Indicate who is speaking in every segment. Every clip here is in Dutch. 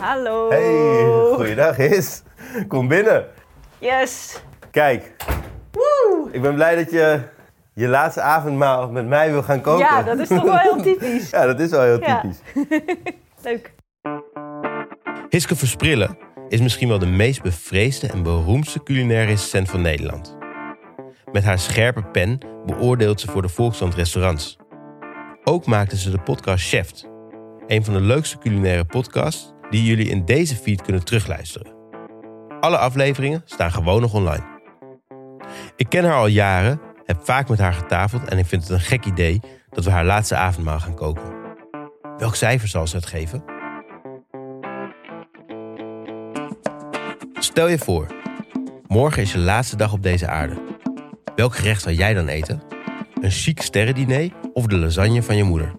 Speaker 1: Hallo.
Speaker 2: Hey, goeiedag His. Kom binnen.
Speaker 1: Yes.
Speaker 2: Kijk,
Speaker 1: Woe.
Speaker 2: ik ben blij dat je je laatste avondmaal met mij wil gaan koken.
Speaker 1: Ja, dat is toch wel heel typisch.
Speaker 2: Ja, dat is wel heel
Speaker 1: Ja.
Speaker 2: typisch.
Speaker 1: Leuk.
Speaker 2: Hiske Versprillen is misschien wel de meest bevreesde en beroemdste culinaire recensent van Nederland. Met haar scherpe pen beoordeelt ze voor de Volkskrant restaurants. Ook maakte ze de podcast Chef, een van de leukste culinaire podcasts die jullie in deze feed kunnen terugluisteren. Alle afleveringen staan gewoon nog online. Ik ken haar al jaren, heb vaak met haar getafeld en ik vind het een gek idee dat we haar laatste avondmaal gaan koken. Welk cijfer zal ze het geven? Stel je voor, morgen is je laatste dag op deze aarde. Welk gerecht zou jij dan eten? Een chic sterrendiner of de lasagne van je moeder?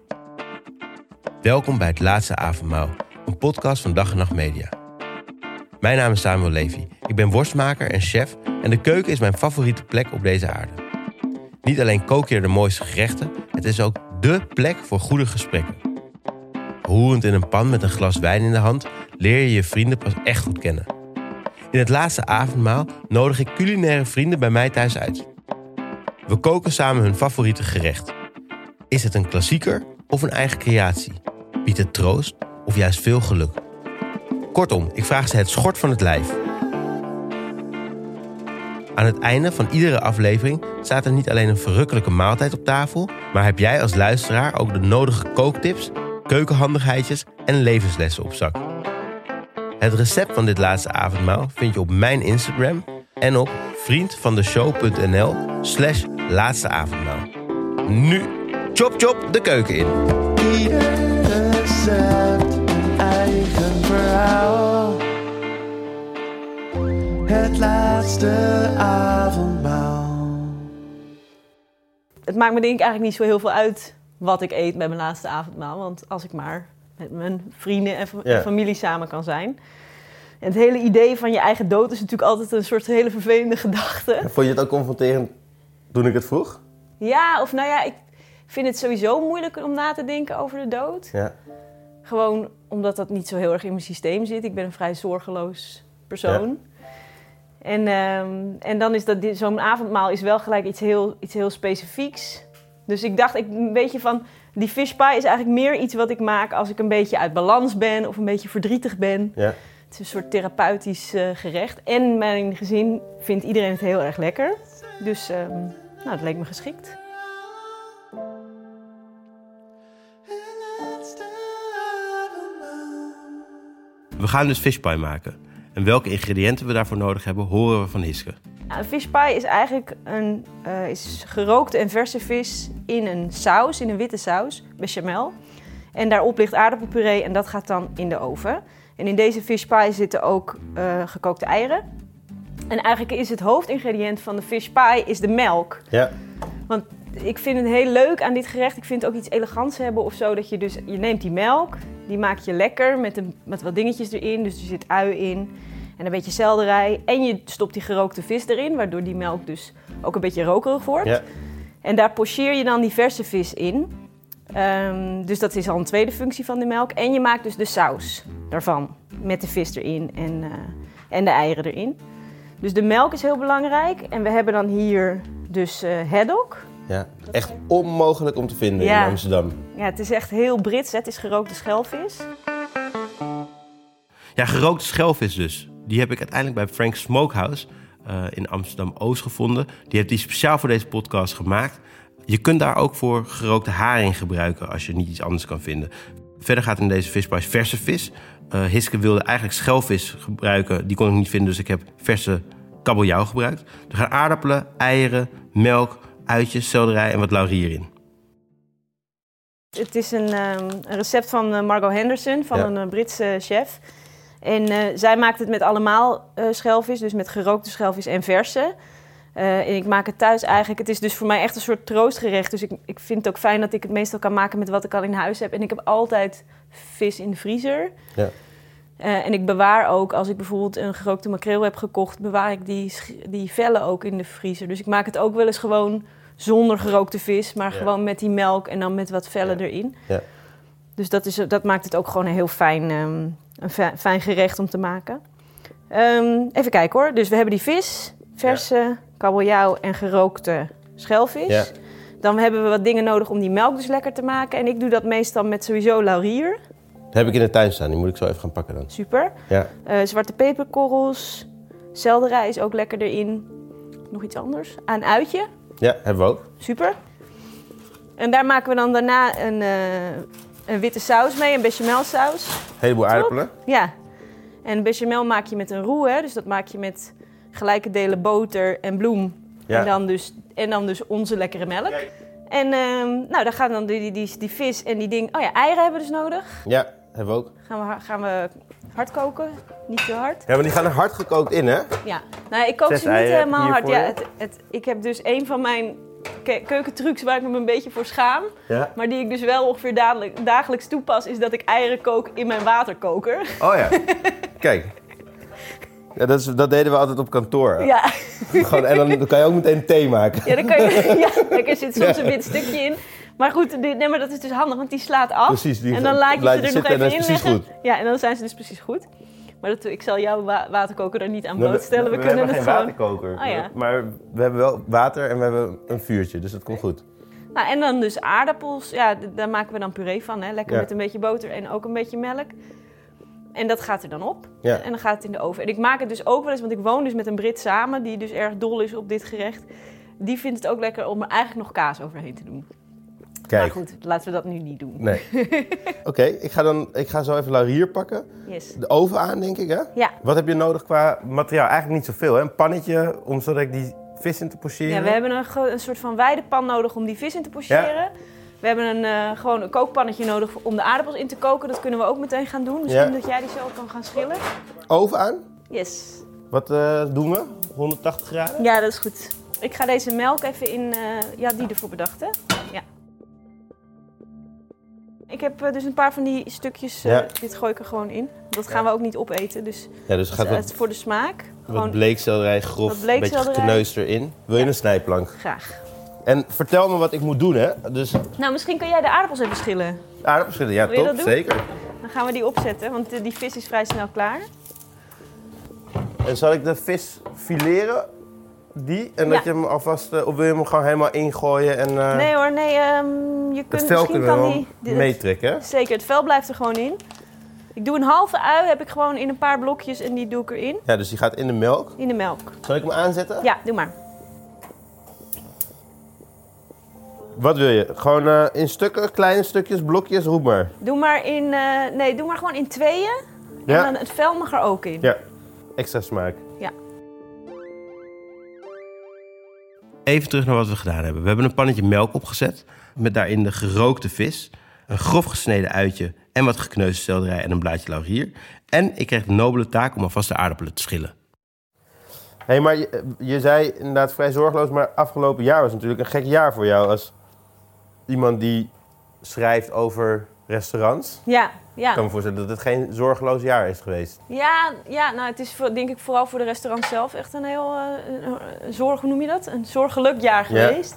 Speaker 2: Welkom bij het laatste avondmaal, een podcast van Dag en Nacht Media. Mijn naam is Samuel Levy. Ik ben worstmaker en chef en de keuken is mijn favoriete plek op deze aarde. Niet alleen kook je de mooiste gerechten, het is ook dé plek voor goede gesprekken. Roerend in een pan met een glas wijn in de hand leer je je vrienden pas echt goed kennen. In het laatste avondmaal nodig ik culinaire vrienden bij mij thuis uit. We koken samen hun favoriete gerecht. Is het een klassieker of een eigen creatie? Biedt het troost of juist veel geluk? Kortom, ik vraag ze het schort van het lijf. Aan het einde van iedere aflevering staat er niet alleen een verrukkelijke maaltijd op tafel, maar heb jij als luisteraar ook de nodige kooktips, keukenhandigheidjes en levenslessen op zak. Het recept van dit laatste avondmaal vind je op mijn Instagram en op vriendvandeshow.nl slash laatste avondmaal. Nu, chop chop de keuken in.
Speaker 3: Het laatste avondmaal.
Speaker 1: Het maakt me denk ik eigenlijk niet zo heel veel uit wat ik eet bij mijn laatste avondmaal. Want als ik maar met mijn vrienden en familie samen kan zijn. En het hele idee van je eigen dood is natuurlijk altijd een soort hele vervelende gedachte.
Speaker 2: Vond je het ook confronterend toen ik het vroeg?
Speaker 1: Ja, of nou ja, ik vind het sowieso moeilijk om na te denken over de dood.
Speaker 2: Ja.
Speaker 1: Gewoon omdat dat niet zo heel erg in mijn systeem zit. Ik ben een vrij zorgeloos persoon. En, ehm, en dan is dat dit- zo'n avondmaal is wel gelijk iets heel, iets heel specifieks. Dus ik dacht, ik, een beetje van... Die fish pie is eigenlijk meer iets wat ik maak als ik een beetje uit balans ben... of een beetje verdrietig ben.
Speaker 2: Ja.
Speaker 1: Het is een soort therapeutisch eh, gerecht. En mijn gezin vindt iedereen het heel erg lekker. Dus ehm, nou, het leek me geschikt.
Speaker 2: We gaan dus fishpie maken. En welke ingrediënten we daarvoor nodig hebben, horen we van Hiske.
Speaker 1: Ja, een fish pie is eigenlijk een eh, is gerookte en verse vis in een saus, in een witte saus, bechamel. En daarop ligt aardappelpuree en dat gaat dan in de oven. En in deze fish pie zitten ook eh, gekookte eieren. En eigenlijk is het hoofdingrediënt van de fish pie is de melk.
Speaker 2: Ja.
Speaker 1: Want ik vind het heel leuk aan dit gerecht. Ik vind het ook iets elegants hebben of zo. Dat je dus, je neemt die melk, die maak je lekker met, een, met wat dingetjes erin. Dus er zit ui in en een beetje selderij. En je stopt die gerookte vis erin, waardoor die melk dus ook een beetje rokerig wordt.
Speaker 2: Ja.
Speaker 1: En daar pocheer je dan die verse vis in. Ehm, dus dat is al een tweede functie van de melk. En je maakt dus de saus daarvan. Met de vis erin en, eh, en de eieren erin. Dus de melk is heel belangrijk. En we hebben dan hier dus eh haddock.
Speaker 2: Ja. Echt onmogelijk om te vinden
Speaker 1: Ja.
Speaker 2: in Amsterdam.
Speaker 1: Ja, het is echt heel Brits. hè. Het is gerookte schelvis.
Speaker 2: Ja, gerookte schelvis dus. Die heb ik uiteindelijk bij Frank Smokehouse eh, in Amsterdam-Oost gevonden. Die heeft die speciaal voor deze podcast gemaakt. Je kunt daar ook voor gerookte haring gebruiken als je niet iets anders kan vinden. Verder gaat in deze vispijs verse vis. Eh, Hiske wilde eigenlijk schelvis gebruiken. Die kon ik niet vinden, dus ik heb verse kabeljauw gebruikt. Er gaan aardappelen, eieren, melk, uitjes, selderij en wat laurier in.
Speaker 1: Het is een, ehm, een recept van eh, Margot Henderson, van
Speaker 2: Ja.
Speaker 1: een eh, Britse chef. En eh, zij maakt het met allemaal eh, schelvis, dus met gerookte schelvis en verse. En ik maak het thuis eigenlijk. Het is dus voor mij echt een soort troostgerecht. Dus ik, ik vind het ook fijn dat ik het meestal kan maken met wat ik al in huis heb. En ik heb altijd vis in de vriezer.
Speaker 2: Ja.
Speaker 1: En ik bewaar ook, als ik bijvoorbeeld een gerookte makreel heb gekocht, bewaar ik die, die vellen ook in de vriezer. Dus ik maak het ook wel eens gewoon zonder gerookte vis, maar
Speaker 2: Ja.
Speaker 1: gewoon met die melk en dan met wat vellen
Speaker 2: Ja.
Speaker 1: erin.
Speaker 2: Ja.
Speaker 1: Dus dat, is, dat maakt het ook gewoon een heel fijn, ehm, een fi- fijn gerecht om te maken. Ehm, even kijken hoor. Dus we hebben die vis, verse kabeljauw en gerookte schelvis.
Speaker 2: Ja.
Speaker 1: Dan hebben we wat dingen nodig om die melk dus lekker te maken. En ik doe dat meestal met sowieso laurier.
Speaker 2: Dat heb ik in de tuin staan. Die moet ik zo even gaan pakken dan.
Speaker 1: Super.
Speaker 2: Ja.
Speaker 1: Eh, zwarte peperkorrels. Selderij is ook lekker erin. Nog iets anders. Een uitje.
Speaker 2: Ja, hebben we ook.
Speaker 1: Super. En daar maken we dan daarna een, eh, een witte saus mee, een bechamelsaus.
Speaker 2: Een heleboel aardappelen.
Speaker 1: Ja. En bechamel maak je met een roux, hè? dus dat maak je met gelijke delen boter en bloem.
Speaker 2: Ja.
Speaker 1: En, dan dus, en dan dus onze lekkere melk. En ehm, nou, dan gaan dan die, die, die, die vis en die ding... Oh ja, eieren hebben we dus nodig.
Speaker 2: Ja, hebben we ook.
Speaker 1: Gaan we, gaan we hard koken, niet te hard.
Speaker 2: Ja, maar die gaan er hard gekookt in, hè?
Speaker 1: Ja, nou, ik kook
Speaker 2: Zes
Speaker 1: ze niet
Speaker 2: eieren
Speaker 1: helemaal hard. Ja, het, het, ik heb dus een van mijn ke- keukentrucs waar ik me een beetje voor schaam.
Speaker 2: Ja.
Speaker 1: Maar die ik dus wel ongeveer dadelijk, dagelijks toepas, is dat ik eieren kook in mijn waterkoker.
Speaker 2: Oh ja. Kijk. Ja, dat, is, dat deden we altijd op kantoor.
Speaker 1: Ja,
Speaker 2: Gewoon, en dan, dan kan je ook meteen thee maken.
Speaker 1: ja, dan kan je, ja er zit soms een wit stukje in. Maar goed, die, nee, maar dat is dus handig, want die slaat af.
Speaker 2: Precies, die
Speaker 1: en dan laat je
Speaker 2: laat
Speaker 1: ze er nog even in leggen. Ja, en dan zijn ze dus precies goed. Maar dat, ik zal jouw wa- waterkoker er niet aan blootstellen. We, kunnen
Speaker 2: hebben
Speaker 1: het
Speaker 2: geen
Speaker 1: gewoon...
Speaker 2: waterkoker.
Speaker 1: Oh ja.
Speaker 2: Maar we hebben wel water en we hebben een vuurtje, dus dat komt goed.
Speaker 1: Nou, en dan dus aardappels. Ja, daar maken we dan puree van. Hè? Lekker
Speaker 2: Ja.
Speaker 1: met een beetje boter en ook een beetje melk. En dat gaat er dan op.
Speaker 2: Ja.
Speaker 1: En dan gaat het in de oven. En ik maak het dus ook wel eens, want ik woon dus met een Brit samen... die dus erg dol is op dit gerecht. Die vindt het ook lekker om er eigenlijk nog kaas overheen te doen. Maar goed, laten we dat nu niet doen.
Speaker 2: Nee. Oké, ik ga dan ik ga zo even laurier pakken.
Speaker 1: Yes.
Speaker 2: De oven aan, denk ik, hè?
Speaker 1: Ja.
Speaker 2: Wat heb je nodig qua materiaal? Eigenlijk niet zoveel, hè? Een pannetje om zodat ik die vis in te pocheren.
Speaker 1: ja, we hebben een, een soort van weidepan nodig om die vis in te pocheren. We hebben een, eh, gewoon een kookpannetje nodig om de aardappels in te koken. Dat kunnen we ook meteen gaan doen. Misschien
Speaker 2: Ja.
Speaker 1: dat jij die zo kan gaan schillen.
Speaker 2: Oven aan.
Speaker 1: Yes.
Speaker 2: Wat eh, doen we? 180 graden?
Speaker 1: Ja, dat is goed. Ik ga deze melk even in... eh, ja, die ervoor bedacht, hè? Ja. Ik heb eh, dus een paar van die stukjes... eh,
Speaker 2: Ja.
Speaker 1: Dit gooi ik er gewoon in. Dat gaan we ook niet opeten, dus
Speaker 2: Ja, dus gaat
Speaker 1: het
Speaker 2: wat,
Speaker 1: is voor de smaak.
Speaker 2: wat
Speaker 1: Gewoon
Speaker 2: bleekselderij grof,
Speaker 1: wat
Speaker 2: een beetje gekneusd erin. Wil je een snijplank?
Speaker 1: graag.
Speaker 2: En vertel me wat ik moet doen, hè? Dus
Speaker 1: Nou, misschien kan jij de aardappels even schillen.
Speaker 2: aardappelschillen, ja,
Speaker 1: Wil je
Speaker 2: top, zeker.
Speaker 1: Dan gaan we die opzetten, want eh, die vis is vrij snel klaar.
Speaker 2: En zal ik de vis fileren? Die? En dat je hem alvast... eh, of wil je hem gewoon helemaal ingooien en... eh,
Speaker 1: Nee hoor, nee, ehm, je kunt misschien kan die... dit-
Speaker 2: meetrekken, hè?
Speaker 1: Zeker, het vel blijft er gewoon in. Ik doe een halve ui, heb ik gewoon in een paar blokjes en die doe ik erin.
Speaker 2: Ja, dus die gaat in de melk.
Speaker 1: In de melk.
Speaker 2: Zal ik hem aanzetten?
Speaker 1: Ja, doe maar.
Speaker 2: Wat wil je? Gewoon eh, in stukken, kleine stukjes, blokjes, roep maar.
Speaker 1: Doe maar in, nee, doe maar gewoon in tweeën.
Speaker 2: Ja?
Speaker 1: En dan het vel mag er ook in.
Speaker 2: Ja, extra smaak. Even terug naar wat we gedaan hebben. We hebben een pannetje melk opgezet. Met daarin de gerookte vis. Een grof gesneden uitje. En wat gekneusde selderij en een blaadje laurier. En ik kreeg de nobele taak om alvast de aardappelen te schillen. Hé, hey, maar je, je zei inderdaad vrij zorgeloos. Maar afgelopen jaar was natuurlijk een gek jaar voor jou. Als iemand die schrijft over restaurants.
Speaker 1: Ja,
Speaker 2: Ik
Speaker 1: ja.
Speaker 2: kan me voorstellen dat het geen zorgeloos jaar is geweest.
Speaker 1: Ja, ja nou, het is voor, denk ik vooral voor de restaurant zelf echt een heel eh, zorg, hoe noem je dat? Een zorgelijk jaar
Speaker 2: Ja.
Speaker 1: geweest.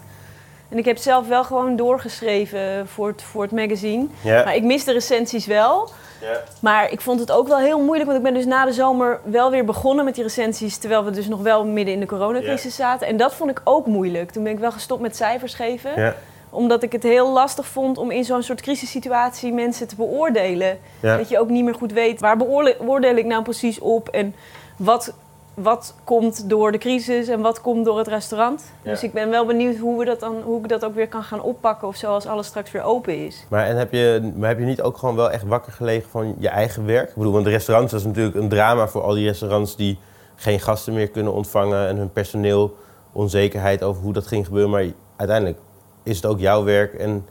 Speaker 1: En ik heb zelf wel gewoon doorgeschreven voor het, voor het magazine.
Speaker 2: Ja.
Speaker 1: Maar ik mis de recensies wel.
Speaker 2: ja.
Speaker 1: Maar ik vond het ook wel heel moeilijk, want ik ben dus na de zomer wel weer begonnen met die recensies, terwijl we dus nog wel midden in de coronacrisis zaten. En dat vond ik ook moeilijk. Toen ben ik wel gestopt met cijfers geven,
Speaker 2: Ja.
Speaker 1: Omdat ik het heel lastig vond om in zo'n soort crisissituatie mensen te beoordelen.
Speaker 2: Ja.
Speaker 1: Dat je ook niet meer goed weet, waar beoordeel ik nou precies op en wat, wat komt door de crisis en wat komt door het restaurant.
Speaker 2: Ja.
Speaker 1: Dus ik ben wel benieuwd hoe, we dat dan, hoe ik dat ook weer kan gaan oppakken of zo als alles straks weer open is.
Speaker 2: Maar, en heb je, maar heb je niet ook gewoon wel echt wakker gelegen van je eigen werk? Ik bedoel, want de restaurants, dat is natuurlijk een drama voor al die restaurants die geen gasten meer kunnen ontvangen en hun personeel onzekerheid over hoe dat ging gebeuren. Maar uiteindelijk is het ook jouw werk en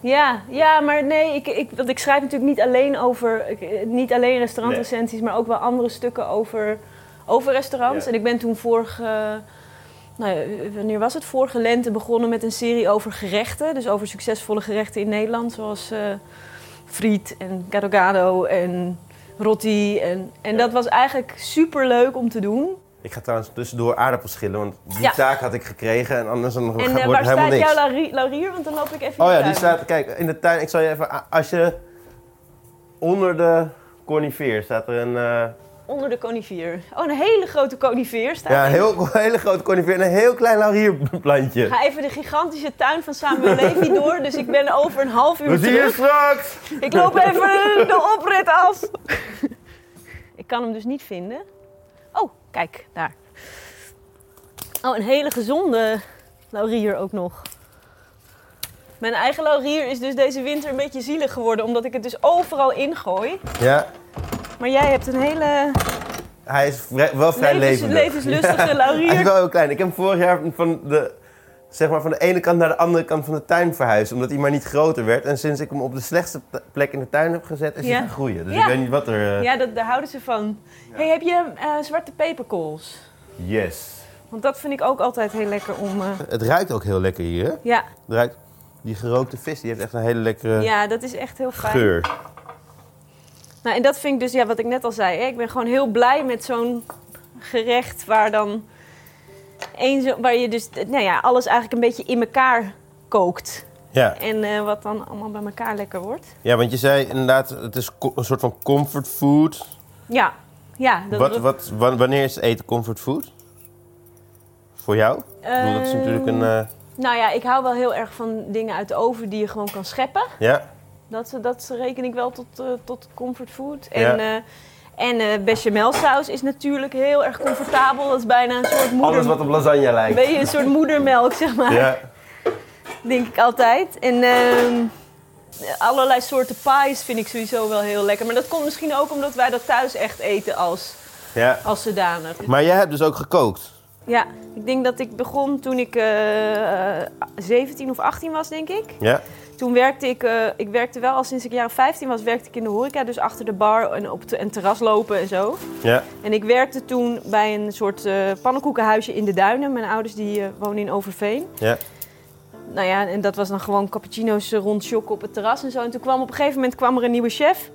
Speaker 1: Ja, ja, maar nee, ik, ik, want ik schrijf natuurlijk niet alleen over, ik- eh, niet alleen restaurantrecensies, maar ook wel andere stukken over, over restaurants.
Speaker 2: Ja.
Speaker 1: En ik ben toen vorige, nou ja, wanneer was het? Vorige lente begonnen met een serie over gerechten. Dus over succesvolle gerechten in Nederland, zoals eh friet en gado gado en roti. En, en dat was eigenlijk super leuk om te doen.
Speaker 2: Ik ga trouwens tussendoor aardappels schillen, want die
Speaker 1: Ja.
Speaker 2: taak had ik gekregen en anders dan
Speaker 1: En
Speaker 2: wordt
Speaker 1: eh,
Speaker 2: het
Speaker 1: waar
Speaker 2: helemaal
Speaker 1: staat
Speaker 2: niks.
Speaker 1: jouw laurier? Want dan loop ik even
Speaker 2: Oh ja, die
Speaker 1: tuin.
Speaker 2: staat, kijk, in de tuin, ik zal je even, als je onder de conifeer staat er een... eh,
Speaker 1: Onder de conifeer. Oh, een hele grote conifeer staat
Speaker 2: ja, een heel, hele grote conifeer en een heel klein laurierplantje.
Speaker 1: Ik ga even de gigantische tuin van Samuel Levy door, dus ik ben over een half uur
Speaker 2: We zien je
Speaker 1: terug.
Speaker 2: straks!
Speaker 1: Ik loop even de oprit af. Ik kan hem dus niet vinden. Oh, kijk, daar. Oh, een hele gezonde laurier ook nog. Mijn eigen laurier is dus deze winter een beetje zielig geworden, omdat ik het dus overal ingooi.
Speaker 2: Ja,
Speaker 1: Maar jij hebt een hele
Speaker 2: hij is vrij- wel vrij
Speaker 1: levens,
Speaker 2: levendig.
Speaker 1: levenslustige
Speaker 2: Hij is
Speaker 1: laurier.
Speaker 2: wel heel klein. Ik heb hem vorig jaar van de, zeg maar van de ene kant naar de andere kant van de tuin verhuisd. Omdat hij maar niet groter werd. En sinds ik hem op de slechtste plek in de tuin heb gezet, is
Speaker 1: Ja.
Speaker 2: hij gaan groeien. Dus
Speaker 1: Ja.
Speaker 2: ik weet niet wat er... eh,
Speaker 1: Ja, dat, daar houden ze van. Hey, heb je eh, zwarte peperkools?
Speaker 2: Yes.
Speaker 1: Want dat vind ik ook altijd heel lekker om... eh,
Speaker 2: Het ruikt ook heel lekker hier, hè? Het
Speaker 1: ja,
Speaker 2: ruikt... Die gerookte vis, die heeft echt een hele lekkere
Speaker 1: ja, dat is echt heel fijn.
Speaker 2: geur.
Speaker 1: Nou, en dat vind ik dus, ja, wat ik net al zei. Hè? Ik ben gewoon heel blij met zo'n gerecht waar dan... Zo, waar je dus, nou ja, alles eigenlijk een beetje in elkaar kookt.
Speaker 2: Ja.
Speaker 1: En eh, wat dan allemaal bij elkaar lekker wordt.
Speaker 2: ja, want je zei inderdaad, het is een soort van comfort food.
Speaker 1: Ja, ja. Dat,
Speaker 2: Wat, wat, wa- wanneer is eten comfort food? Voor jou? Ik bedoel, dat is natuurlijk een... eh,
Speaker 1: Nou ja, ik hou wel heel erg van dingen uit de oven die je gewoon kan scheppen.
Speaker 2: ja?
Speaker 1: Dat, dat reken ik wel tot, eh, tot comfortfood.
Speaker 2: Ja.
Speaker 1: En, eh en eh bechamelsaus is natuurlijk heel erg comfortabel. Dat is bijna een soort moeder...
Speaker 2: Alles wat op lasagne lijkt.
Speaker 1: Ben je een soort moedermelk, zeg maar.
Speaker 2: Ja.
Speaker 1: Denk ik altijd. En ehm, allerlei soorten pies vind ik sowieso wel heel lekker. Maar dat komt misschien ook omdat wij dat thuis echt eten als,
Speaker 2: ja.
Speaker 1: als zodanig.
Speaker 2: Maar jij hebt dus ook gekookt?
Speaker 1: Ja, ik denk dat ik begon toen ik eh 17 of 18 was, denk ik.
Speaker 2: Ja?
Speaker 1: Toen werkte ik, eh, ik werkte wel al sinds ik jaren 15 was, werkte ik in de horeca. Dus achter de bar en op en terras lopen en zo.
Speaker 2: Ja.
Speaker 1: En ik werkte toen bij een soort eh pannenkoekenhuisje in de Duinen. Mijn ouders die eh, wonen in Overveen.
Speaker 2: Ja.
Speaker 1: Nou ja, en dat was dan gewoon cappuccino's rond op het terras en zo. En toen kwam op een gegeven moment kwam er een nieuwe chef.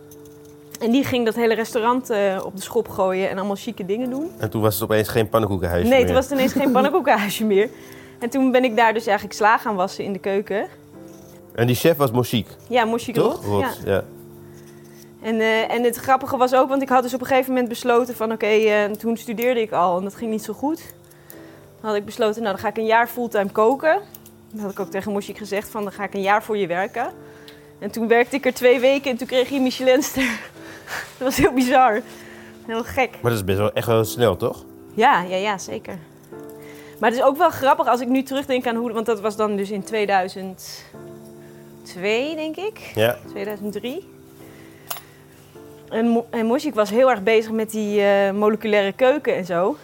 Speaker 1: En die ging dat hele restaurant op de schop gooien en allemaal chique dingen doen.
Speaker 2: En toen was het opeens geen pannenkoekenhuisje
Speaker 1: nee,
Speaker 2: meer.
Speaker 1: toen was het ineens geen pannenkoekenhuisje meer. En toen ben ik daar dus eigenlijk sla gaan wassen in de keuken.
Speaker 2: En die chef was Mochiek,
Speaker 1: Ja, moest
Speaker 2: toch?
Speaker 1: Rot. Ja. En, eh, en het grappige was ook, want ik had dus op een gegeven moment besloten van oké, eh, toen studeerde ik al en dat ging niet zo goed. Dan had ik besloten, nou dan ga ik een jaar fulltime koken. Dan had ik ook tegen Moshik gezegd van dan ga ik een jaar voor je werken. En toen werkte ik er twee weken en toen kreeg hij Michelinster. dat was heel bizar. Heel gek.
Speaker 2: Maar dat is best wel echt wel snel, toch?
Speaker 1: Ja, ja, ja, zeker. Maar het is ook wel grappig als ik nu terugdenk aan hoe... Want dat was dan dus in 2002, denk ik.
Speaker 2: Ja.
Speaker 1: 2003. En, Mo- en was heel erg bezig met die eh, moleculaire keuken en zo.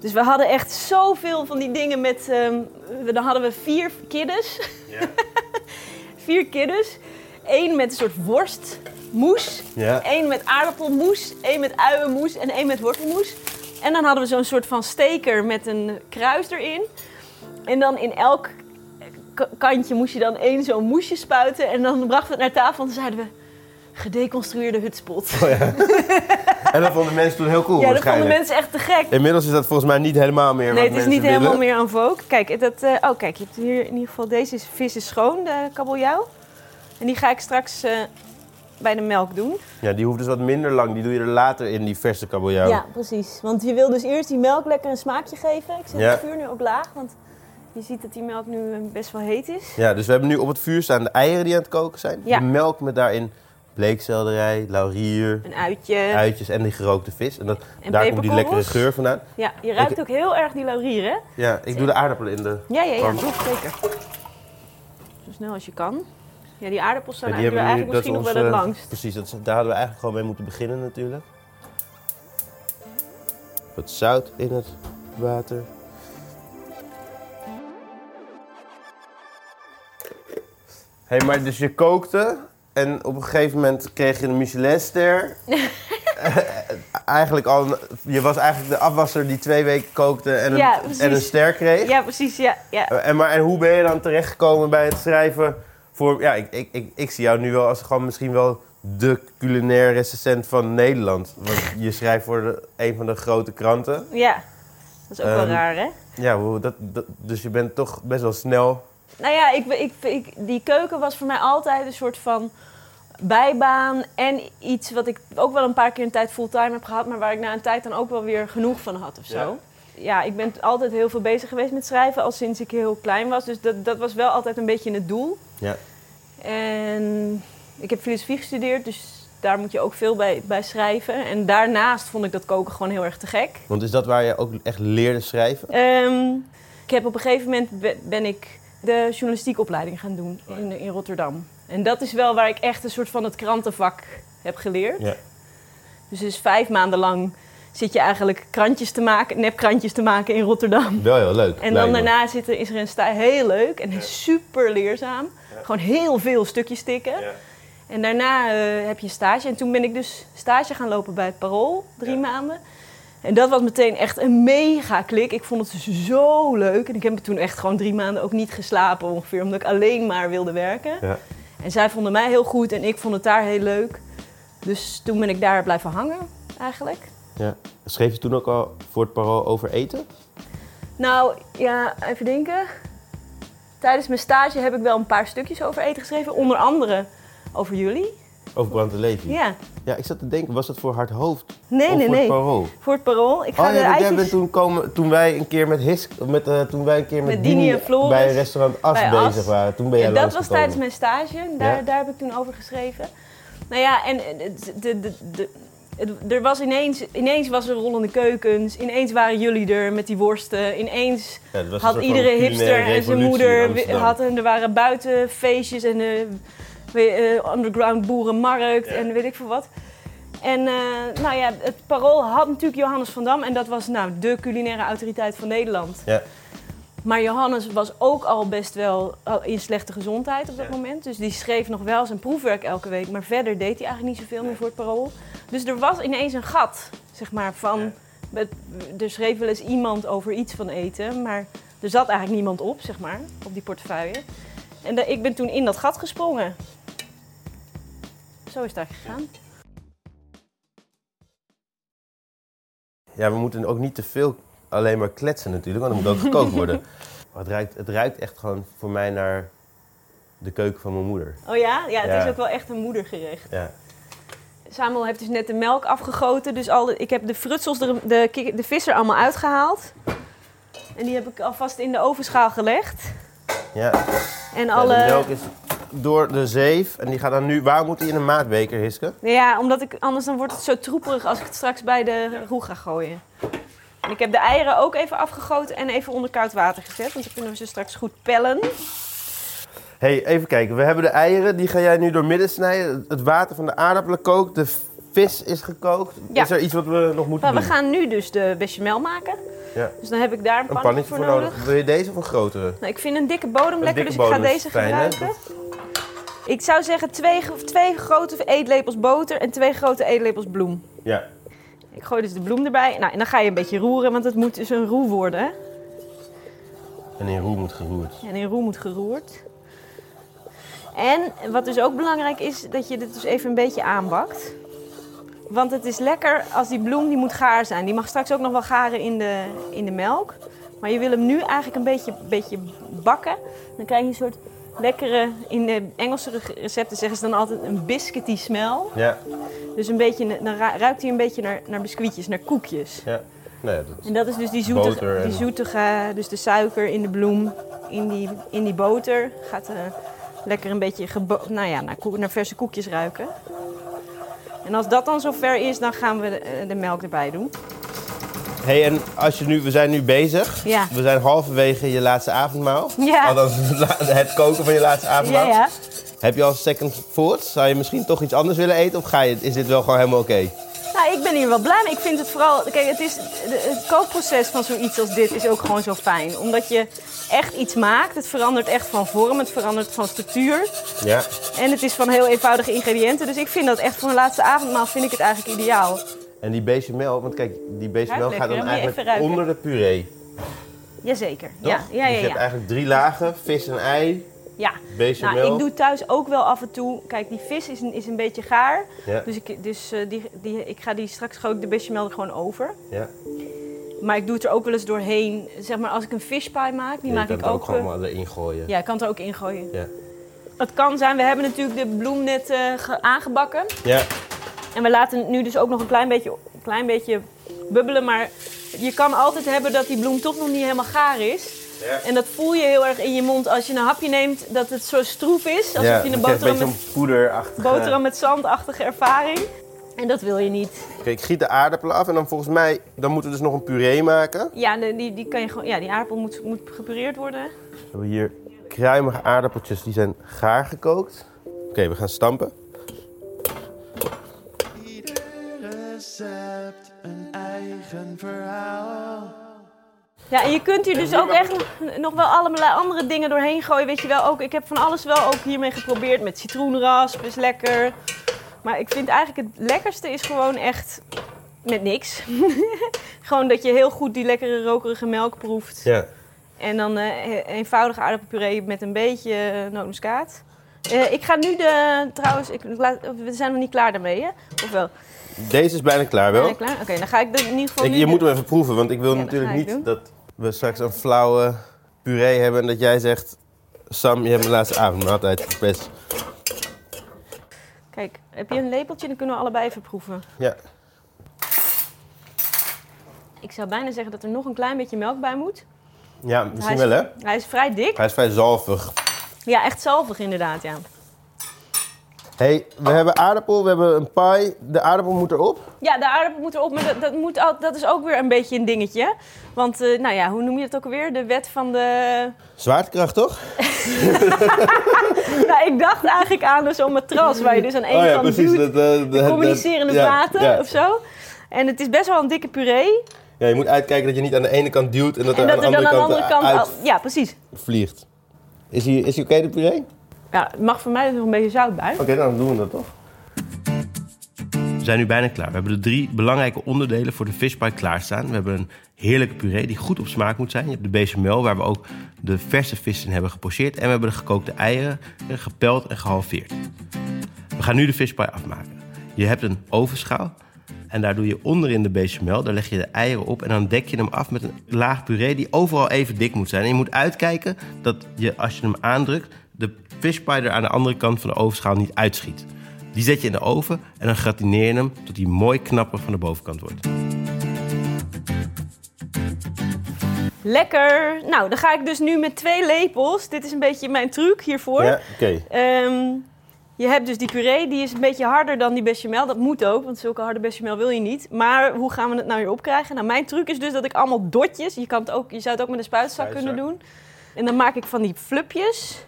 Speaker 1: Dus we hadden echt zoveel van die dingen met... ehm, we- dan hadden we vier kiddes. vier kiddes. Eén met een soort worstmoes.
Speaker 2: Ja.
Speaker 1: Eén met aardappelmoes. één met uienmoes en één met wortelmoes. En dan hadden we zo'n soort van steker met een kruis erin. En dan in elk kantje moest je dan één zo'n moesje spuiten. En dan brachten we het naar tafel en dan zeiden we... Gedeconstrueerde hutspot.
Speaker 2: En dat vonden mensen toen heel cool
Speaker 1: ja, dat vonden mensen echt te gek.
Speaker 2: Inmiddels is dat volgens mij niet helemaal meer
Speaker 1: Nee, het is niet helemaal meer aan vogue. Kijk, dat, eh, oh, kijk, je hebt hier in ieder geval deze is- vis is schoon, de kabeljauw. En die ga ik straks eh, bij de melk doen.
Speaker 2: Ja, die hoeft dus wat minder lang. Die doe je er later in, die verse kabeljauw.
Speaker 1: Ja, precies. Want je wil dus eerst die melk lekker een smaakje geven. Ik zet
Speaker 2: Ja.
Speaker 1: het vuur nu ook laag, want je ziet dat die melk nu eh, best wel heet is.
Speaker 2: Ja, dus we hebben nu op het vuur staan de eieren die aan het koken zijn.
Speaker 1: Ja.
Speaker 2: De melk met daarin bleekselderij, laurier,
Speaker 1: Een uitje
Speaker 2: uitjes en die gerookte vis. En, dat,
Speaker 1: en
Speaker 2: daar komt die lekkere geur vandaan.
Speaker 1: Ja, je ruikt
Speaker 2: Ik-
Speaker 1: ook heel erg die laurier, hè?
Speaker 2: Ja, ik doe de aardappelen in de...
Speaker 1: Ja, ja, ja, zeker. Zo snel als je kan. Ja, die aardappels staan
Speaker 2: Ja, die
Speaker 1: eigenlijk,
Speaker 2: nu-
Speaker 1: misschien nog wel het
Speaker 2: onze-
Speaker 1: langst.
Speaker 2: Precies, dat, daar hadden we eigenlijk gewoon mee moeten beginnen natuurlijk. Wat zout in het water. Hey, maar dus je kookte en op een gegeven moment kreeg je een Michelinster. Eh, eigenlijk al, je was eigenlijk de afwasser die twee weken kookte en een,
Speaker 1: Ja,
Speaker 2: en een ster kreeg.
Speaker 1: Ja, precies, ja. ja.
Speaker 2: Eh, En, maar, en hoe ben je dan terechtgekomen bij het schrijven voor... Ja, ik, ik, ik, ik zie jou nu wel als gewoon misschien wel de culinair recensent van Nederland. Want je schrijft voor de, een van de grote kranten.
Speaker 1: Ja, dat is ook wel
Speaker 2: Ehm,
Speaker 1: raar, hè?
Speaker 2: Ja, hoe- dat, dat, dus je bent toch best wel snel...
Speaker 1: Nou ja, ik, ik, ik, die keuken was voor mij altijd een soort van bijbaan en iets wat ik ook wel een paar keer een tijd fulltime heb gehad, maar waar ik na een tijd dan ook wel weer genoeg van had of zo.
Speaker 2: Ja.
Speaker 1: Ja, ik ben altijd heel veel bezig geweest met schrijven, al sinds ik heel klein was. Dus dat, dat was wel altijd een beetje het doel.
Speaker 2: Ja.
Speaker 1: En ik heb filosofie gestudeerd, dus daar moet je ook veel bij, bij schrijven. En daarnaast vond ik dat koken gewoon heel erg te gek.
Speaker 2: Want is dat waar je ook echt leerde schrijven?
Speaker 1: Ehm, ik heb op een gegeven moment be- ben ik de journalistiekopleiding gaan doen in, in Rotterdam. En dat is wel waar ik echt een soort van het krantenvak heb geleerd.
Speaker 2: Ja.
Speaker 1: Dus, dus vijf maanden lang zit je eigenlijk krantjes te maken, nepkrantjes te maken in Rotterdam.
Speaker 2: Wel heel leuk.
Speaker 1: En dan daarna zitten, is er een sta heel leuk en super leerzaam. Gewoon heel veel stukjes tikken.
Speaker 2: Ja.
Speaker 1: En daarna eh, heb je een stage. En toen ben ik dus stage gaan lopen bij het Parool, drie
Speaker 2: Ja.
Speaker 1: maanden. En dat was meteen echt een mega klik. Ik vond het dus zo leuk. En ik heb toen echt gewoon drie maanden ook niet geslapen ongeveer. Omdat ik alleen maar wilde werken.
Speaker 2: Ja.
Speaker 1: En zij vonden mij heel goed en ik vond het daar heel leuk. Dus toen ben ik daar blijven hangen eigenlijk.
Speaker 2: Ja. Schreef je toen ook al voor het parool over eten?
Speaker 1: Nou, ja, even denken. Tijdens mijn stage heb ik wel een paar stukjes over eten geschreven. Onder andere over jullie.
Speaker 2: Over Brand de?
Speaker 1: Ja.
Speaker 2: Ja, ik zat te denken, was dat voor Hard Hoofd?
Speaker 1: Nee,
Speaker 2: of
Speaker 1: nee,
Speaker 2: voor
Speaker 1: nee.
Speaker 2: het parool?
Speaker 1: Voor het parool. Ik ga
Speaker 2: Oh
Speaker 1: de
Speaker 2: ja, jij bent toen komen, toen wij een keer met Hisk, met, eh, toen wij een keer met,
Speaker 1: Met Dini en Floris
Speaker 2: bij restaurant As bezig
Speaker 1: As.
Speaker 2: waren. Toen ben jij
Speaker 1: Ja, dat was tijdens mijn stage. Daar,
Speaker 2: Ja.
Speaker 1: daar heb ik toen over geschreven. Nou ja, en de, de, de, de- er was ineens, ineens was er rollende keukens. Ineens waren jullie er met die worsten. Ineens
Speaker 2: Ja, een
Speaker 1: had iedere hipster en zijn moeder
Speaker 2: Amsterdam.
Speaker 1: had en er waren buiten feestjes en eh, weet eh, underground boerenmarkt
Speaker 2: Ja.
Speaker 1: en weet ik veel wat. En eh, nou ja, het Parool had natuurlijk Johannes van Dam en dat was nou de culinaire autoriteit van Nederland.
Speaker 2: Ja.
Speaker 1: Maar Johannes was ook al best wel in slechte gezondheid op dat
Speaker 2: Ja.
Speaker 1: moment. Dus die schreef nog wel zijn proefwerk elke week. Maar verder deed hij eigenlijk niet zoveel meer voor het parool. Dus er was ineens een gat, zeg maar, van... Er schreef wel eens iemand over iets van eten, maar er zat eigenlijk niemand op, zeg maar, op die portefeuille. En ik ben toen in dat gat gesprongen. Zo is het eigenlijk gegaan.
Speaker 2: Ja, we moeten ook niet te veel alleen maar kletsen natuurlijk, want er moet ook gekookt worden. Maar het ruikt, het ruikt echt gewoon voor mij naar de keuken van mijn moeder.
Speaker 1: Oh ja? Ja, het
Speaker 2: Ja.
Speaker 1: is ook wel echt een moedergerecht.
Speaker 2: Ja.
Speaker 1: Samuel heeft dus net de melk afgegoten. Dus al de- ik heb de frutsels, de, de, de vis er allemaal uitgehaald. En die heb ik alvast in de ovenschaal gelegd.
Speaker 2: Ja.
Speaker 1: En
Speaker 2: Ja,
Speaker 1: alle...
Speaker 2: de melk is door de zeef en die gaat dan nu... Waar moet die in een maatbeker, Hiske?
Speaker 1: Ja, omdat ik, anders dan wordt het zo troeperig als ik het straks bij de roe ga gooien. En ik heb de eieren ook even afgegoten en even onder koud water gezet. Want dan kunnen we ze straks goed pellen.
Speaker 2: hey, even kijken. We hebben de eieren, die ga jij nu door midden snijden. Het water van de aardappelen kookt, de vis is gekookt.
Speaker 1: Ja.
Speaker 2: Is er iets wat we nog moeten
Speaker 1: Maar we
Speaker 2: doen?
Speaker 1: gaan nu dus de bechamel maken.
Speaker 2: Ja.
Speaker 1: Dus dan heb ik daar een,
Speaker 2: Een
Speaker 1: pannetje
Speaker 2: voor nodig. Wil je deze of een grotere?
Speaker 1: Nou, ik vind een dikke bodem
Speaker 2: Een
Speaker 1: lekker,
Speaker 2: dikke
Speaker 1: dus ik ga deze
Speaker 2: fijn, hè?
Speaker 1: Ik zou zeggen twee, twee grote eetlepels boter en twee grote eetlepels bloem.
Speaker 2: Ja.
Speaker 1: Ik gooi dus de bloem erbij. Nou, en dan ga je een beetje roeren, want het moet dus een roe worden.
Speaker 2: En in roe moet geroerd.
Speaker 1: En in roe moet geroerd. En wat dus ook belangrijk is, dat je dit dus even een beetje aanbakt. Want het is lekker als die bloem, die moet gaar zijn. Die mag straks ook nog wel garen in de, in de melk. Maar je wil hem nu eigenlijk een beetje, beetje bakken. Dan krijg je een soort lekkere, in de Engelse recepten zeggen ze dan altijd een biscuity smell.
Speaker 2: Ja.
Speaker 1: Dus een beetje, dan ru- ruikt hij een beetje naar, naar biscuitjes, naar koekjes.
Speaker 2: Ja. Ja, dat
Speaker 1: En dat is dus die zoete, die zoetige, dus de suiker in de bloem, in die, in die boter. Gaat eh, lekker een beetje nou ja, naar, naar verse koekjes ruiken. En als dat dan zover is, dan gaan we de, eh, de melk erbij doen.
Speaker 2: Hey, en als je nu, we zijn nu bezig.
Speaker 1: Ja.
Speaker 2: We zijn halverwege je laatste avondmaal.
Speaker 1: Ja.
Speaker 2: Althans, het koken van je laatste avondmaal.
Speaker 1: Ja, ja.
Speaker 2: Heb je al second thoughts? Zou je misschien toch iets anders willen eten? Of ga je, is dit wel gewoon helemaal oké?
Speaker 1: Nou, ik ben hier wel blij mee. Ik vind het vooral... Kijk, het, is, het kookproces van zoiets als dit is ook gewoon zo fijn. Omdat je echt iets maakt. Het verandert echt van vorm. Het verandert van structuur.
Speaker 2: Ja.
Speaker 1: En het is van heel eenvoudige ingrediënten. Dus ik vind dat echt voor een laatste avondmaal vind ik het eigenlijk ideaal.
Speaker 2: En die bechamel, want kijk, die bechamel gaat dan
Speaker 1: je
Speaker 2: eigenlijk onder de puree.
Speaker 1: Jazeker.
Speaker 2: Toch?
Speaker 1: Ja, ja,
Speaker 2: dus
Speaker 1: ja.
Speaker 2: je hebt eigenlijk drie lagen, vis en ei,
Speaker 1: ja.
Speaker 2: bechamel.
Speaker 1: Nou, ik doe thuis ook wel af en toe. Kijk, die vis is een, is een beetje gaar.
Speaker 2: Ja,
Speaker 1: Dus, ik, dus eh, die, die, ik ga die straks gooi ik de bechamel er gewoon over.
Speaker 2: ja.
Speaker 1: Maar ik doe het er ook wel eens doorheen. Zeg maar, als ik een fishpie maak, die
Speaker 2: je
Speaker 1: maak
Speaker 2: kan
Speaker 1: ik
Speaker 2: het
Speaker 1: ook.
Speaker 2: ook gewoon
Speaker 1: eh,
Speaker 2: maar erin gooien.
Speaker 1: ja, ik kan het er ook ingooien.
Speaker 2: Ja.
Speaker 1: Het kan zijn, we hebben natuurlijk de bloem net eh, ge- aangebakken.
Speaker 2: Ja.
Speaker 1: En we laten het nu dus ook nog een klein beetje, klein beetje bubbelen. Maar je kan altijd hebben dat die bloem toch nog niet helemaal gaar is.
Speaker 2: Ja.
Speaker 1: En dat voel je heel erg in je mond als je een hapje neemt, dat het zo stroef is. Alsof
Speaker 2: ja,
Speaker 1: je een boterham met,
Speaker 2: poederachtige...
Speaker 1: boterham met zandachtige ervaring. En dat wil je niet.
Speaker 2: Oké, ik giet de aardappelen af en dan volgens mij... Dan moeten we dus nog een puree maken.
Speaker 1: Ja, die, die, kan je gewoon, ja die aardappel moet, moet gepureerd worden.
Speaker 2: We hebben hier kruimige aardappeltjes, die zijn gaar gekookt. Oké, we gaan stampen.
Speaker 3: Recept een eigen verhaal.
Speaker 1: Ja, en je kunt hier dus ook echt nog- wel allerlei andere dingen doorheen gooien. Weet je wel, ook, ik heb van alles wel ook hiermee geprobeerd. Met citroenrasp is lekker. Maar ik vind eigenlijk het lekkerste is gewoon echt met niks. gewoon dat je heel goed die lekkere rokerige melk proeft.
Speaker 2: Ja.
Speaker 1: En dan eh, eenvoudige aardappelpuree met een beetje uh, nootmuskaat. Eh, ik ga nu de, trouwens, ik, laat- we zijn nog niet klaar daarmee hè? Of wel?
Speaker 2: Deze is bijna klaar wel.
Speaker 1: Je klaar? Oké, dan ga ik de, in ieder geval
Speaker 2: Ik,
Speaker 1: nu
Speaker 2: je moet hem even proeven, want ik wil
Speaker 1: Ja,
Speaker 2: natuurlijk
Speaker 1: ik
Speaker 2: niet dat we straks een flauwe puree hebben en dat jij zegt... Sam, je hebt mijn laatste avondmaaltijd verpest.
Speaker 1: Kijk, heb je een lepeltje? Dan kunnen we allebei even proeven.
Speaker 2: Ja.
Speaker 1: Ik zou bijna zeggen dat er nog een klein beetje melk bij moet.
Speaker 2: ja, misschien
Speaker 1: is-
Speaker 2: wel hè.
Speaker 1: Hij is vrij dik.
Speaker 2: Hij is vrij zalvig.
Speaker 1: Ja, echt zalvig inderdaad, ja.
Speaker 2: Hey, we hebben aardappel, we hebben een pie. De aardappel moet erop.
Speaker 1: Ja, de aardappel moet erop, maar dat, dat, moet al, dat is ook weer een beetje een dingetje. Want, eh, nou ja, hoe noem je het ook alweer? De wet van de...
Speaker 2: Zwaartekracht toch?
Speaker 1: Nou, ik dacht eigenlijk aan zo'n matras waar je dus aan één kant duwt.
Speaker 2: Dat, eh,
Speaker 1: de communicerende
Speaker 2: ja,
Speaker 1: vaten
Speaker 2: ja.
Speaker 1: of zo. En het is best wel een dikke puree.
Speaker 2: Ja, je moet uitkijken dat je niet aan de ene kant duwt en dat
Speaker 1: En
Speaker 2: er aan
Speaker 1: dat
Speaker 2: de
Speaker 1: er
Speaker 2: andere
Speaker 1: dan aan de
Speaker 2: kant,
Speaker 1: andere kant...
Speaker 2: uit
Speaker 1: ja, precies.
Speaker 2: vliegt. Is hij is hij oké, de puree?
Speaker 1: Ja, het mag voor mij er nog een beetje zout bij.
Speaker 2: Oké, dan doen we dat toch. We zijn nu bijna klaar. We hebben de drie belangrijke onderdelen voor de fishpie klaarstaan. We hebben een heerlijke puree die goed op smaak moet zijn. Je hebt de bechamel waar we ook de verse vis in hebben gepocheerd. En we hebben de gekookte eieren eh, gepeld en gehalveerd. We gaan nu de fishpie afmaken. Je hebt een ovenschaal. En daar doe je onderin de bechamel, daar leg je de eieren op en dan dek je hem af met een laag puree die overal even dik moet zijn. En je moet uitkijken dat je, als je hem aandrukt, fishpie er aan de andere kant van de ovenschaal niet uitschiet. Die zet je in de oven en dan gratineer je hem tot hij mooi knapper van de bovenkant wordt.
Speaker 1: Lekker. Nou, dan ga ik dus nu met twee lepels. Dit is een beetje mijn truc hiervoor.
Speaker 2: Ja, oké.
Speaker 1: Ehm, je hebt dus die puree, die is een beetje harder dan die bechamel. Dat moet ook, want zulke harde bechamel wil je niet. Maar hoe gaan we het nou weer opkrijgen? Nou, mijn truc is dus dat ik allemaal dotjes... Je, kan het ook, je zou het ook met een spuitzak kunnen doen. En dan maak ik van die flupjes.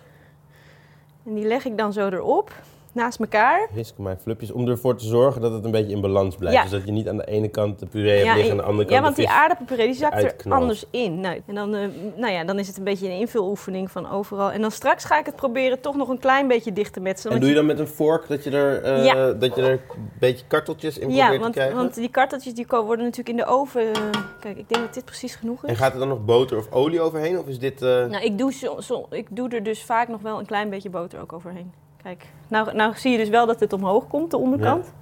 Speaker 1: En die leg ik dan zo erop, naast elkaar.
Speaker 2: Maakt flupjes om ervoor te zorgen dat het een beetje in balans blijft.
Speaker 1: Ja.
Speaker 2: Dus dat je niet aan de ene kant de puree hebt
Speaker 1: Ja,
Speaker 2: liggen,
Speaker 1: en-
Speaker 2: aan de andere kant
Speaker 1: ja, want die aardappelpuree die zakt er anders in. Nou, en dan, eh, nou ja, dan is het een beetje een invuloefening van overal. En dan straks ga ik het proberen toch nog een klein beetje dicht te metselen.
Speaker 2: En doe je dan met een vork dat je er, eh,
Speaker 1: Ja.
Speaker 2: dat je er een beetje karteltjes in
Speaker 1: Ja,
Speaker 2: probeert
Speaker 1: want,
Speaker 2: te krijgen?
Speaker 1: want die karteltjes die worden natuurlijk in de oven. eh, Kijk, ik denk dat dit precies genoeg
Speaker 2: En
Speaker 1: is.
Speaker 2: gaat er dan nog boter of olie overheen? Of is dit...
Speaker 1: Nou, ik doe, zo, zo- ik doe er dus vaak nog wel een klein beetje boter ook overheen. Kijk, nou, nou zie je dus wel dat het omhoog komt, de onderkant.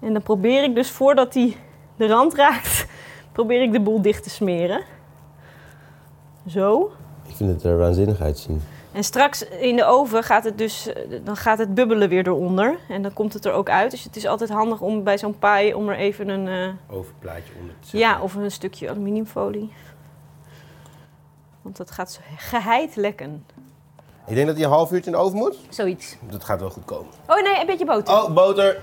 Speaker 1: En dan probeer ik dus voordat die de rand raakt, probeer ik de boel dicht te smeren. Zo.
Speaker 2: Ik vind het er waanzinnig uitzien.
Speaker 1: En straks in de oven gaat het dus, dan gaat het bubbelen weer eronder. En dan komt het er ook uit. Dus het is altijd handig om bij zo'n paai om er even een, eh,
Speaker 2: Overplaatje onder te zetten.
Speaker 1: ja, of een stukje aluminiumfolie. Want dat gaat zo geheid lekken.
Speaker 2: Ik denk dat hij een half uurtje in de oven moet.
Speaker 1: Zoiets.
Speaker 2: Dat gaat wel goed komen.
Speaker 1: Oh nee, een beetje boter.
Speaker 2: Oh, boter.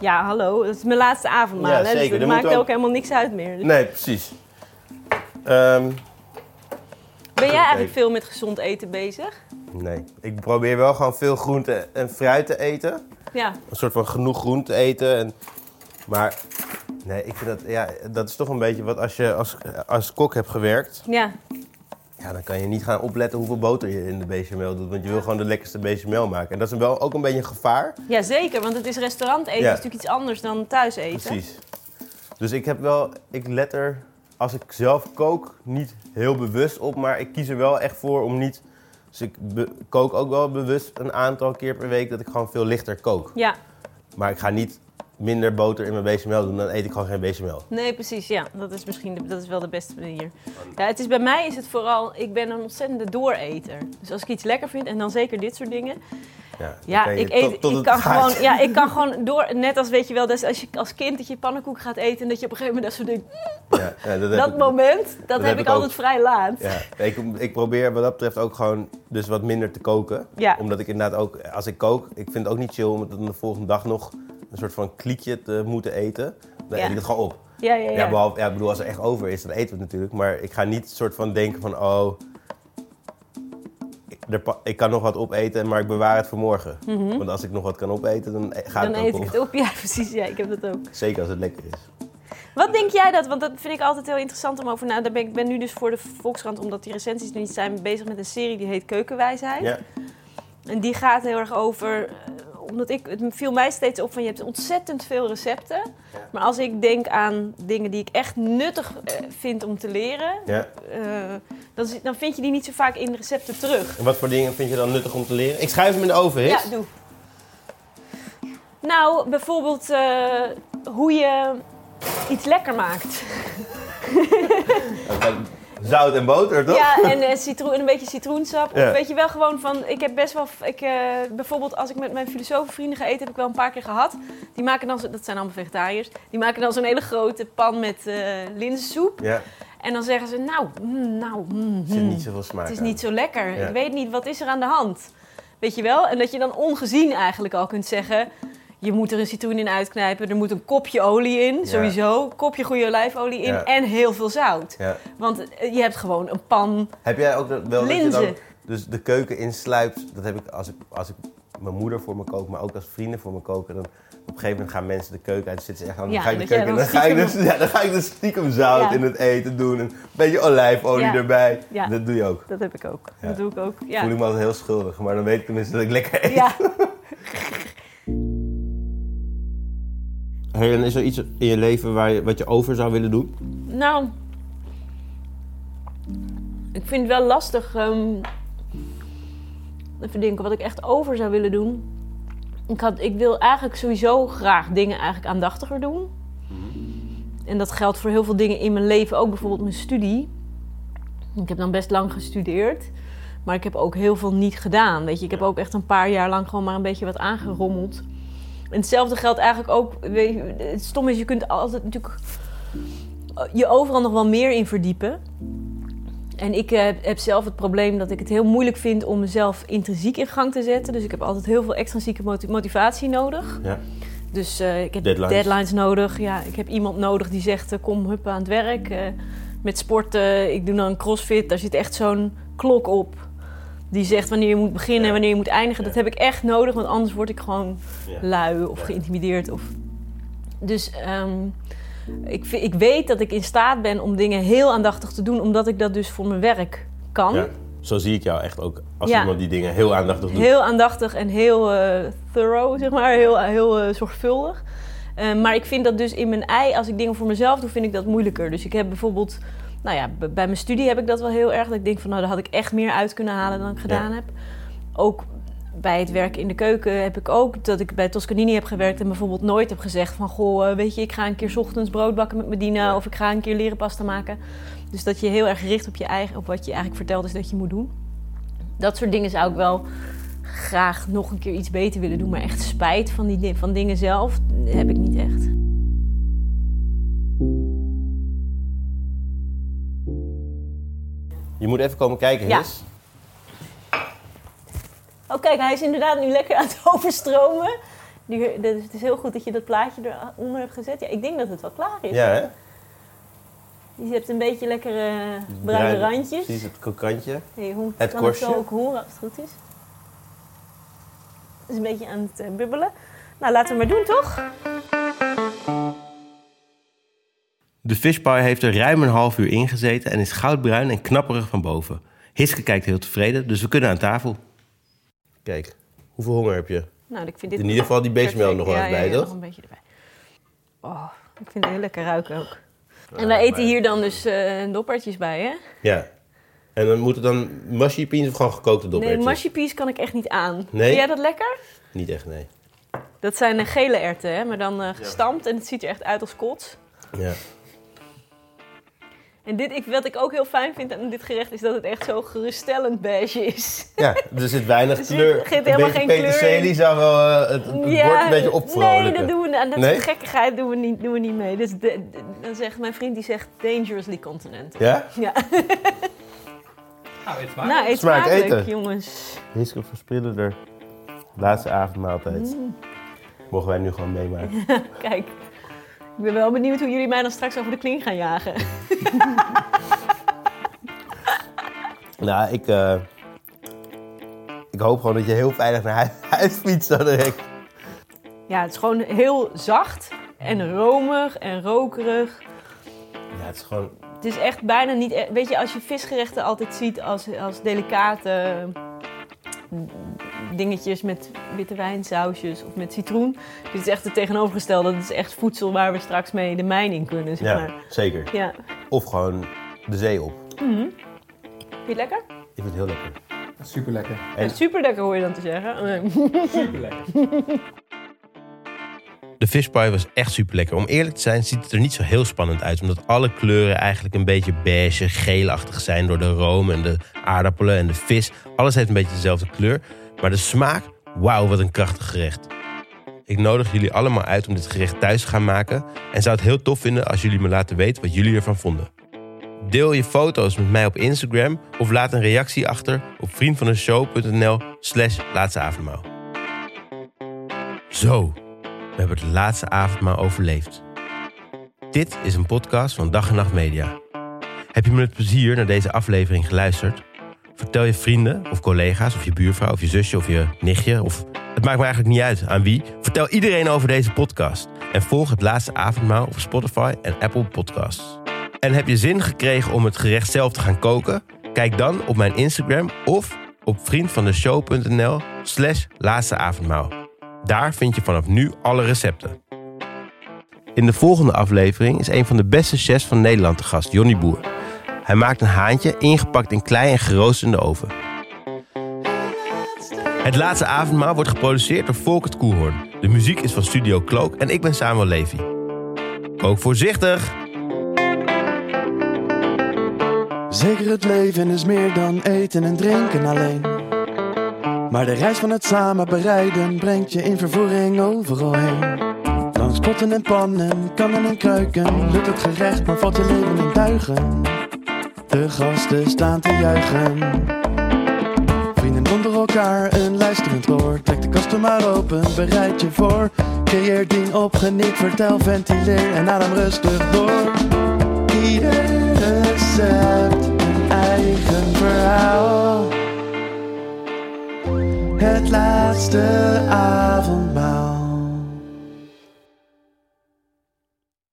Speaker 1: Ja, hallo. Dat is mijn laatste avondmaal.
Speaker 2: Ja,
Speaker 1: hè,
Speaker 2: zeker.
Speaker 1: Dus
Speaker 2: Dan
Speaker 1: dat maakt
Speaker 2: moeten we
Speaker 1: ook helemaal niks uit meer. Dus
Speaker 2: Nee, precies. Ehm,
Speaker 1: ben jij eigenlijk veel met gezond eten bezig?
Speaker 2: nee. Ik probeer wel gewoon veel groente en fruit te eten.
Speaker 1: Ja.
Speaker 2: Een soort van genoeg groente eten. En, maar nee, ik vind dat, ja, dat is toch een beetje wat als je als, als kok hebt gewerkt.
Speaker 1: Ja.
Speaker 2: Ja, dan kan je niet gaan opletten hoeveel boter je in de bechamel doet. Want je wil gewoon de lekkerste bechamel maken. En dat is wel ook een beetje een gevaar.
Speaker 1: ja, zeker. Want het is restaurant eten.
Speaker 2: Ja.
Speaker 1: is natuurlijk iets anders dan thuis eten.
Speaker 2: Precies. Dus ik heb wel, ik let er als ik zelf kook niet heel bewust op. Maar ik kies er wel echt voor om niet. Dus ik kook ook wel bewust een aantal keer per week dat ik gewoon veel lichter kook.
Speaker 1: Ja.
Speaker 2: Maar ik ga niet minder boter in mijn bechamel doen, dan eet ik gewoon geen bechamel.
Speaker 1: Nee, precies. Ja, dat is misschien de- dat is wel de beste manier. Ja, het is, bij mij is het vooral, ik ben een ontzettende dooreter. Dus als ik iets lekker vind, en dan zeker dit soort dingen.
Speaker 2: Ja,
Speaker 1: ik, eet,
Speaker 2: tot- tot
Speaker 1: ik, kan gewoon, ja, ik kan gewoon door, net als weet je wel, dus als je als kind dat je pannenkoek gaat eten en dat je op een gegeven moment dat soort dingen,
Speaker 2: Ja, ja, dat heb
Speaker 1: dat
Speaker 2: ik-
Speaker 1: moment, dat, heb
Speaker 2: heb
Speaker 1: ik
Speaker 2: ik
Speaker 1: altijd
Speaker 2: ook.
Speaker 1: vrij laat.
Speaker 2: Ja, ik, ik probeer wat dat betreft ook gewoon dus wat minder te koken.
Speaker 1: Ja.
Speaker 2: Omdat ik inderdaad ook, als ik kook, ik vind het ook niet chill om het dan de volgende dag nog een soort van kliekje te moeten eten. Dan
Speaker 1: Ja.
Speaker 2: eet ik het gewoon op.
Speaker 1: Ja, ja, ja.
Speaker 2: Ja, behalve, ja, ik bedoel, als er echt over is, dan eten we het natuurlijk. Maar ik ga niet soort van denken van, oh, ik, er ik kan nog wat opeten, maar ik bewaar het voor morgen. Want als ik nog wat kan opeten, dan e- gaat
Speaker 1: Mhm. dan
Speaker 2: het ook
Speaker 1: eet ik
Speaker 2: op.
Speaker 1: het op. Ja, precies. Ja, ik heb dat ook.
Speaker 2: Zeker als het lekker is.
Speaker 1: Wat denk jij dat? Want dat vind ik altijd heel interessant om over na. Ben ik ben nu dus voor de Volkskrant, omdat die recensies er niet zijn, bezig met een serie die heet Keukenwijsheid.
Speaker 2: Ja,
Speaker 1: En die gaat heel erg over. Omdat ik, het viel mij steeds op van je hebt ontzettend veel recepten. Maar als ik denk aan dingen die ik echt nuttig eh, vind om te leren,
Speaker 2: ja.
Speaker 1: eh, dan, dan vind je die niet zo vaak in recepten terug.
Speaker 2: En wat voor dingen vind je dan nuttig om te leren? Ik schuif hem in de oven.
Speaker 1: Ja, doe. Nou, bijvoorbeeld eh, hoe je iets lekker maakt.
Speaker 2: Zout en boter, toch?
Speaker 1: Ja, en eh, citroen, en een beetje citroensap.
Speaker 2: Ja.
Speaker 1: Of weet je wel gewoon van, ik heb best wel, ik, eh, bijvoorbeeld als ik met mijn filosofenvrienden ga eten, heb ik wel een paar keer gehad. Die maken dan, dat zijn allemaal vegetariërs, die maken dan zo'n hele grote pan met eh linzensoep.
Speaker 2: Ja,
Speaker 1: En dan zeggen ze, nou, mm, nou, mm,
Speaker 2: er zit
Speaker 1: mm,
Speaker 2: niet zoveel smaak
Speaker 1: het is
Speaker 2: aan.
Speaker 1: niet zo lekker.
Speaker 2: Ja.
Speaker 1: Ik weet niet, wat is er aan de hand? Weet je wel? En dat je dan ongezien eigenlijk al kunt zeggen... je moet er een citroen in uitknijpen, er moet een kopje olie in,
Speaker 2: Ja.
Speaker 1: sowieso. Een kopje goede olijfolie in
Speaker 2: Ja.
Speaker 1: en heel veel zout.
Speaker 2: Ja.
Speaker 1: Want eh, je hebt gewoon een pan...
Speaker 2: Heb jij ook wel dat je
Speaker 1: Linzen.
Speaker 2: dan dus de keuken insluipt? Dat heb ik als ik, als ik mijn moeder voor me kook, maar ook als vrienden voor me koken. Dan op een gegeven moment gaan mensen de keuken uit, dan zitten ze echt aan.
Speaker 1: Ja,
Speaker 2: dan ga ik de keuken en
Speaker 1: dan
Speaker 2: ga ik, dus,
Speaker 1: stiekem-
Speaker 2: ja, dan ga ik dus stiekem zout
Speaker 1: Ja.
Speaker 2: in het eten doen. En een beetje olijfolie
Speaker 1: Ja.
Speaker 2: erbij.
Speaker 1: Ja.
Speaker 2: Dat doe je ook.
Speaker 1: Dat heb ik ook.
Speaker 2: Ja.
Speaker 1: Dat doe ik ook, ja.
Speaker 2: Voel ik me altijd heel schuldig, maar dan weet ik tenminste dat ik lekker eet.
Speaker 1: Ja,
Speaker 2: Hey, en is er iets in je leven waar je, wat je over zou willen doen?
Speaker 1: nou... Ik vind het wel lastig... ehm, even denken, wat ik echt over zou willen doen. Ik, had, ik wil eigenlijk sowieso graag dingen eigenlijk aandachtiger doen. En dat geldt voor heel veel dingen in mijn leven. Ook bijvoorbeeld mijn studie. Ik heb dan best lang gestudeerd. Maar ik heb ook heel veel niet gedaan. Weet je, ik heb ook echt een paar jaar lang gewoon maar een beetje wat aangerommeld. En hetzelfde geldt eigenlijk ook. Weet je, het stom is, je kunt altijd natuurlijk je overal nog wel meer in verdiepen. En ik eh, heb zelf het probleem dat ik het heel moeilijk vind om mezelf intrinsiek in gang te zetten. Dus ik heb altijd heel veel extrinsieke moti- motivatie nodig.
Speaker 2: Ja.
Speaker 1: Dus eh, ik heb
Speaker 2: Deadlines.
Speaker 1: deadlines. nodig. Ja, ik heb iemand nodig die zegt: eh, kom hup aan het werk. Eh, met sporten, ik doe dan een crossfit. Daar zit echt zo'n klok op. Die zegt wanneer je moet beginnen en wanneer je moet eindigen. Dat heb ik echt nodig, want anders word ik gewoon lui of geïntimideerd. Of... Dus ehm, ik, ik weet dat ik in staat ben om dingen heel aandachtig te doen, omdat ik dat dus voor mijn werk kan.
Speaker 2: Ja. Zo zie ik jou echt ook als
Speaker 1: Ja.
Speaker 2: iemand die dingen heel aandachtig doet.
Speaker 1: Heel aandachtig en heel eh, thorough, zeg maar. Heel, heel eh, zorgvuldig. Eh, maar ik vind dat dus in mijn ei, als ik dingen voor mezelf doe, vind ik dat moeilijker. Dus ik heb bijvoorbeeld, nou ja, bij mijn studie heb ik dat wel heel erg. Dat ik denk van, nou, daar had ik echt meer uit kunnen halen dan ik gedaan heb. Ook bij het werken in de keuken heb ik ook dat ik bij Toscanini heb gewerkt en bijvoorbeeld nooit heb gezegd van, goh, eh, weet je, ik ga een keer 's ochtends brood bakken met Medina
Speaker 2: Ja.
Speaker 1: of ik ga een keer leren pasta maken. Dus dat je heel erg richt op je eigen, op wat je eigenlijk vertelt is dat je moet doen. Dat soort dingen zou ik wel graag nog een keer iets beter willen doen. Maar echt spijt van, die, di- van dingen zelf heb ik niet echt.
Speaker 2: Je moet even komen kijken,
Speaker 1: Ja.
Speaker 2: His.
Speaker 1: Oh kijk, hij is inderdaad nu lekker aan het overstromen. Die, dus het is heel goed dat je dat plaatje eronder hebt gezet. Ja, ik denk dat het wel klaar is.
Speaker 2: Ja, hè?
Speaker 1: Je hebt een beetje lekkere bruine
Speaker 2: Bruin-
Speaker 1: randjes.
Speaker 2: Precies, het kokantje.
Speaker 1: Hey, hoe
Speaker 2: Het
Speaker 1: kan
Speaker 2: korstje.
Speaker 1: het zo ook horen als het goed is? Het is een beetje aan het eh, bubbelen. Nou, laten we maar doen, toch?
Speaker 2: De fishpie heeft er ruim een half uur ingezeten en is goudbruin en knapperig van boven. Hiske kijkt heel tevreden, dus we kunnen aan tafel. Kijk, hoeveel honger heb je?
Speaker 1: Nou, ik vind dit
Speaker 2: In ieder geval die
Speaker 1: perfect.
Speaker 2: nog wel
Speaker 1: ja,
Speaker 2: eens
Speaker 1: ja,
Speaker 2: bij,
Speaker 1: ja,
Speaker 2: toch?
Speaker 1: nog een beetje erbij. Oh, ik vind het heel lekker ruiken ook. En wij eten hier dan dus eh doppertjes bij, hè?
Speaker 2: Ja. En dan moeten dan mushy peas of gewoon gekookte
Speaker 1: Nee,
Speaker 2: doppertjes?
Speaker 1: mushy peas kan ik echt niet aan.
Speaker 2: Nee?
Speaker 1: Vind jij dat lekker?
Speaker 2: Niet echt, nee.
Speaker 1: Dat zijn eh, gele erwten, hè, maar dan eh, gestampt. En het ziet er echt uit als kots.
Speaker 2: Ja.
Speaker 1: En dit, ik, wat ik ook heel fijn vind aan dit gerecht is dat het echt zo geruststellend beige is.
Speaker 2: ja, er zit weinig
Speaker 1: Er zit-
Speaker 2: kleur.
Speaker 1: er zit helemaal geen kleur in.
Speaker 2: peterselie zou wel eh, het, het bord een beetje opvrolijken.
Speaker 1: Nee, dat doen we dat
Speaker 2: Nee?
Speaker 1: soort gekkigheid doen we niet, doen we niet mee. Dus de, de- dan zegt mijn vriend die zegt dangerously continent.
Speaker 2: Ja?
Speaker 1: Ja.
Speaker 4: Nou, eet maar.
Speaker 1: Nou, eet
Speaker 2: Smaak
Speaker 1: smakelijk,
Speaker 2: eten.
Speaker 1: jongens.
Speaker 2: Hiske verspillen er. Laatste avondmaaltijd.
Speaker 1: Mm.
Speaker 2: Mogen wij nu gewoon meemaken.
Speaker 1: Kijk, ik ben wel benieuwd hoe jullie mij dan straks over de kling gaan jagen.
Speaker 2: nou, ik, eh, ik hoop gewoon dat je heel veilig naar huis, huis fietst zo direct.
Speaker 1: Ja, het is gewoon heel zacht en romig en rokerig.
Speaker 2: Ja, het is gewoon...
Speaker 1: Het is echt bijna niet... e- Weet je, als je visgerechten altijd ziet als, als delicate dingetjes met witte wijnsausjes of met citroen. Dit is echt het tegenovergestelde. Dat is echt voedsel waar we straks mee de mijn in kunnen, zeg
Speaker 2: Ja,
Speaker 1: maar.
Speaker 2: zeker.
Speaker 1: Ja.
Speaker 2: Of gewoon de zee op.
Speaker 1: Vind je het lekker?
Speaker 2: Ik vind het heel lekker.
Speaker 4: Super lekker.
Speaker 2: En-
Speaker 1: Super lekker hoor je dan te zeggen. Nee.
Speaker 4: Super lekker.
Speaker 2: De fishpie was echt super lekker. Om eerlijk te zijn ziet het er niet zo heel spannend uit. Omdat alle kleuren eigenlijk een beetje beige, geelachtig zijn door de room en de aardappelen en de vis. Alles heeft een beetje dezelfde kleur. Maar de smaak, wauw, wat een krachtig gerecht. Ik nodig jullie allemaal uit om dit gerecht thuis te gaan maken. En zou het heel tof vinden als jullie me laten weten wat jullie ervan vonden. Deel je foto's met mij op Instagram of laat een reactie achter op vriendvandeshow.nl slash laatste avondmaal. Zo, we hebben het laatste avondmaal overleefd. Dit is een podcast van Dag en Nacht Media. Heb je met plezier naar deze aflevering geluisterd? Vertel je vrienden of collega's of je buurvrouw of je zusje of je nichtje of... Het maakt me eigenlijk niet uit aan wie. Vertel iedereen over deze podcast. En volg het laatste avondmaal op Spotify en Apple Podcasts. En heb je zin gekregen om het gerecht zelf te gaan koken? Kijk dan op mijn Instagram of op vriendvandeshow.nl slash laatste avondmaal. Daar vind je vanaf nu alle recepten. In de volgende aflevering is een van de beste chefs van Nederland te gast, Jonny Boer. Hij maakt een haantje ingepakt in klei en geroosterd in de oven. Het laatste avondmaal wordt geproduceerd door Volkert Koehoorn. De muziek is van Studio Cloak en ik ben Samuel Levy. Kook voorzichtig!
Speaker 3: Zeker het leven is meer dan eten en drinken alleen. Maar de reis van het samen bereiden brengt je in vervoering overal heen. Langs potten en pannen, kannen en kruiken, lukt het gerecht, maar valt je leven in duigen. De gasten staan te juichen. Vrienden onder elkaar, een luisterend oor. Trek de kasten maar open, bereid je voor. Creëer ding op, geniet, vertel, ventileer en adem rustig door. Ieder recept een eigen verhaal. Het laatste avondmaal.